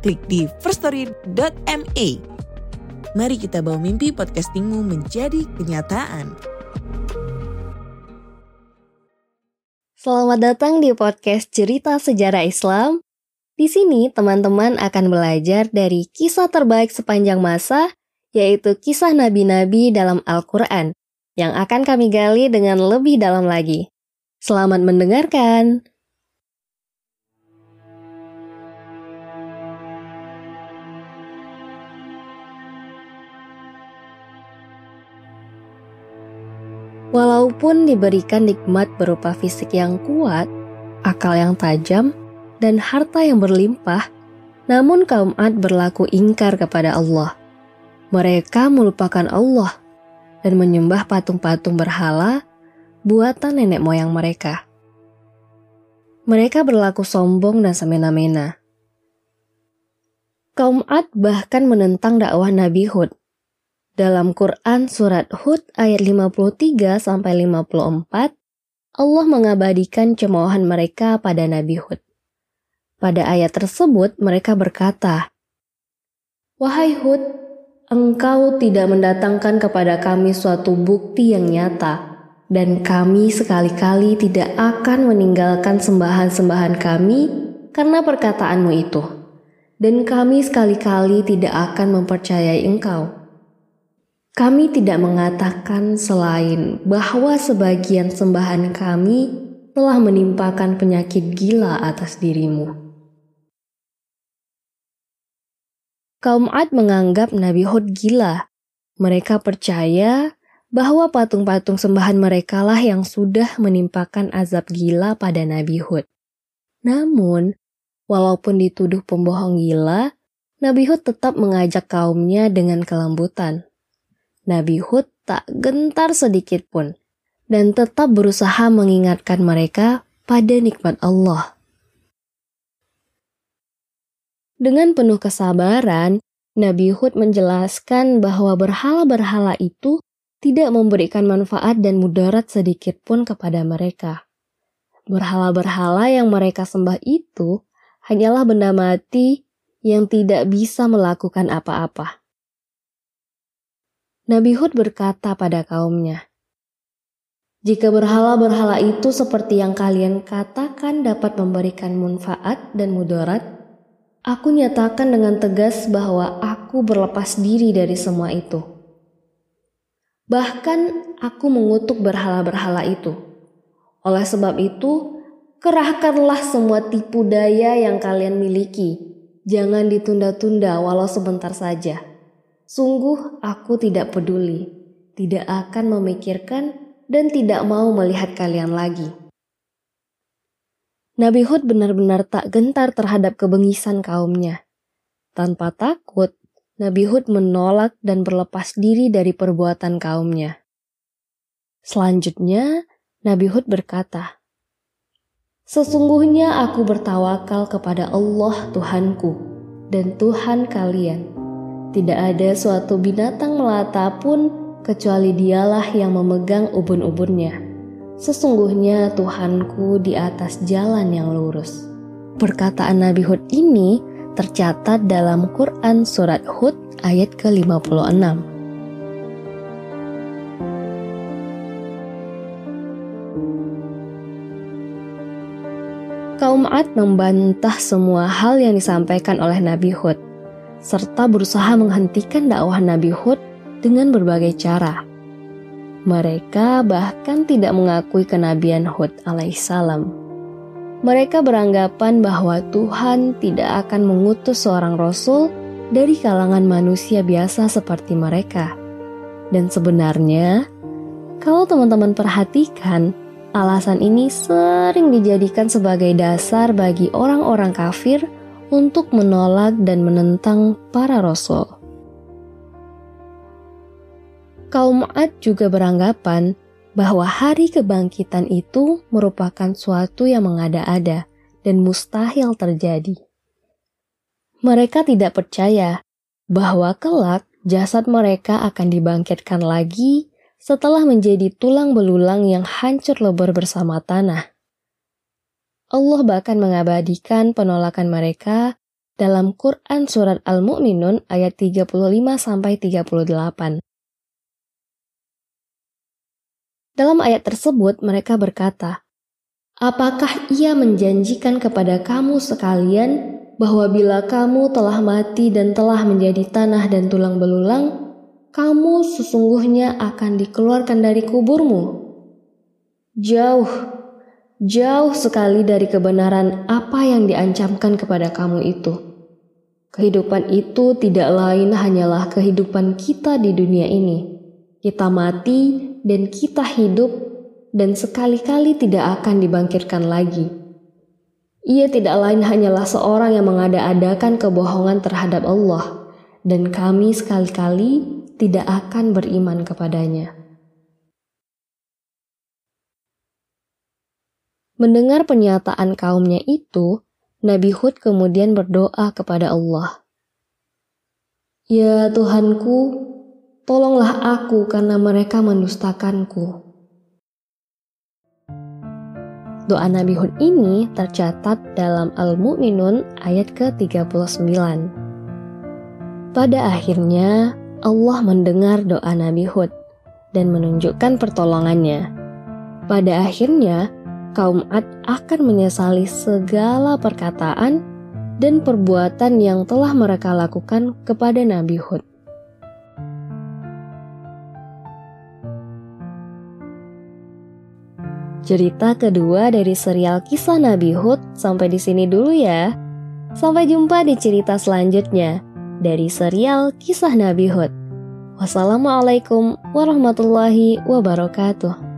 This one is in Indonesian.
klik di firststory.me. Mari kita bawa mimpi podcastingmu menjadi kenyataan. Selamat datang di podcast Cerita Sejarah Islam. Di sini teman-teman akan belajar dari kisah terbaik sepanjang masa, yaitu kisah nabi-nabi dalam Al-Quran, yang akan kami gali dengan lebih dalam lagi. Selamat mendengarkan! Walaupun diberikan nikmat berupa fisik yang kuat, akal yang tajam, dan harta yang berlimpah, namun kaum Ad berlaku ingkar kepada Allah. Mereka melupakan Allah dan menyembah patung-patung berhala buatan nenek moyang mereka. Mereka berlaku sombong dan semena-mena. Kaum Ad bahkan menentang dakwah Nabi Hud dalam Quran surat Hud ayat 53 sampai 54, Allah mengabadikan cemoohan mereka pada Nabi Hud. Pada ayat tersebut mereka berkata, Wahai Hud, engkau tidak mendatangkan kepada kami suatu bukti yang nyata, dan kami sekali-kali tidak akan meninggalkan sembahan-sembahan kami karena perkataanmu itu. Dan kami sekali-kali tidak akan mempercayai engkau. Kami tidak mengatakan selain bahwa sebagian sembahan kami telah menimpakan penyakit gila atas dirimu. Kaum Ad menganggap Nabi Hud gila. Mereka percaya bahwa patung-patung sembahan mereka lah yang sudah menimpakan azab gila pada Nabi Hud. Namun, walaupun dituduh pembohong gila, Nabi Hud tetap mengajak kaumnya dengan kelembutan. Nabi Hud tak gentar sedikit pun dan tetap berusaha mengingatkan mereka pada nikmat Allah. Dengan penuh kesabaran, Nabi Hud menjelaskan bahwa berhala-berhala itu tidak memberikan manfaat dan mudarat sedikit pun kepada mereka. Berhala-berhala yang mereka sembah itu hanyalah benda mati yang tidak bisa melakukan apa-apa. Nabi Hud berkata pada kaumnya, "Jika berhala-berhala itu seperti yang kalian katakan dapat memberikan manfaat dan mudarat, aku nyatakan dengan tegas bahwa aku berlepas diri dari semua itu. Bahkan aku mengutuk berhala-berhala itu. Oleh sebab itu, kerahkanlah semua tipu daya yang kalian miliki. Jangan ditunda-tunda walau sebentar saja." Sungguh aku tidak peduli, tidak akan memikirkan dan tidak mau melihat kalian lagi. Nabi Hud benar-benar tak gentar terhadap kebengisan kaumnya. Tanpa takut, Nabi Hud menolak dan berlepas diri dari perbuatan kaumnya. Selanjutnya, Nabi Hud berkata, Sesungguhnya aku bertawakal kepada Allah Tuhanku dan Tuhan kalian tidak ada suatu binatang melata pun kecuali dialah yang memegang ubun-ubunnya. Sesungguhnya Tuhanku di atas jalan yang lurus. Perkataan Nabi Hud ini tercatat dalam Quran Surat Hud ayat ke-56. Kaum Ad membantah semua hal yang disampaikan oleh Nabi Hud serta berusaha menghentikan dakwah Nabi Hud dengan berbagai cara. Mereka bahkan tidak mengakui kenabian Hud alaihissalam. Mereka beranggapan bahwa Tuhan tidak akan mengutus seorang rasul dari kalangan manusia biasa seperti mereka. Dan sebenarnya, kalau teman-teman perhatikan, alasan ini sering dijadikan sebagai dasar bagi orang-orang kafir untuk menolak dan menentang para rasul. Kaum Ad juga beranggapan bahwa hari kebangkitan itu merupakan suatu yang mengada-ada dan mustahil terjadi. Mereka tidak percaya bahwa kelak jasad mereka akan dibangkitkan lagi setelah menjadi tulang belulang yang hancur lebur bersama tanah. Allah bahkan mengabadikan penolakan mereka dalam Quran Surat Al-Mu'minun ayat 35 38. Dalam ayat tersebut mereka berkata, Apakah ia menjanjikan kepada kamu sekalian bahwa bila kamu telah mati dan telah menjadi tanah dan tulang belulang, kamu sesungguhnya akan dikeluarkan dari kuburmu? Jauh, jauh sekali dari kebenaran apa yang diancamkan kepada kamu itu. Kehidupan itu tidak lain hanyalah kehidupan kita di dunia ini. Kita mati dan kita hidup, dan sekali-kali tidak akan dibangkitkan lagi. Ia tidak lain hanyalah seorang yang mengada-adakan kebohongan terhadap Allah, dan kami sekali-kali tidak akan beriman kepadanya. Mendengar pernyataan kaumnya itu, Nabi Hud kemudian berdoa kepada Allah. Ya Tuhanku, tolonglah aku karena mereka mendustakanku. Doa Nabi Hud ini tercatat dalam Al-Mu'minun ayat ke-39. Pada akhirnya, Allah mendengar doa Nabi Hud dan menunjukkan pertolongannya. Pada akhirnya, kaum Ad akan menyesali segala perkataan dan perbuatan yang telah mereka lakukan kepada Nabi Hud. Cerita kedua dari serial kisah Nabi Hud sampai di sini dulu ya. Sampai jumpa di cerita selanjutnya dari serial kisah Nabi Hud. Wassalamualaikum warahmatullahi wabarakatuh.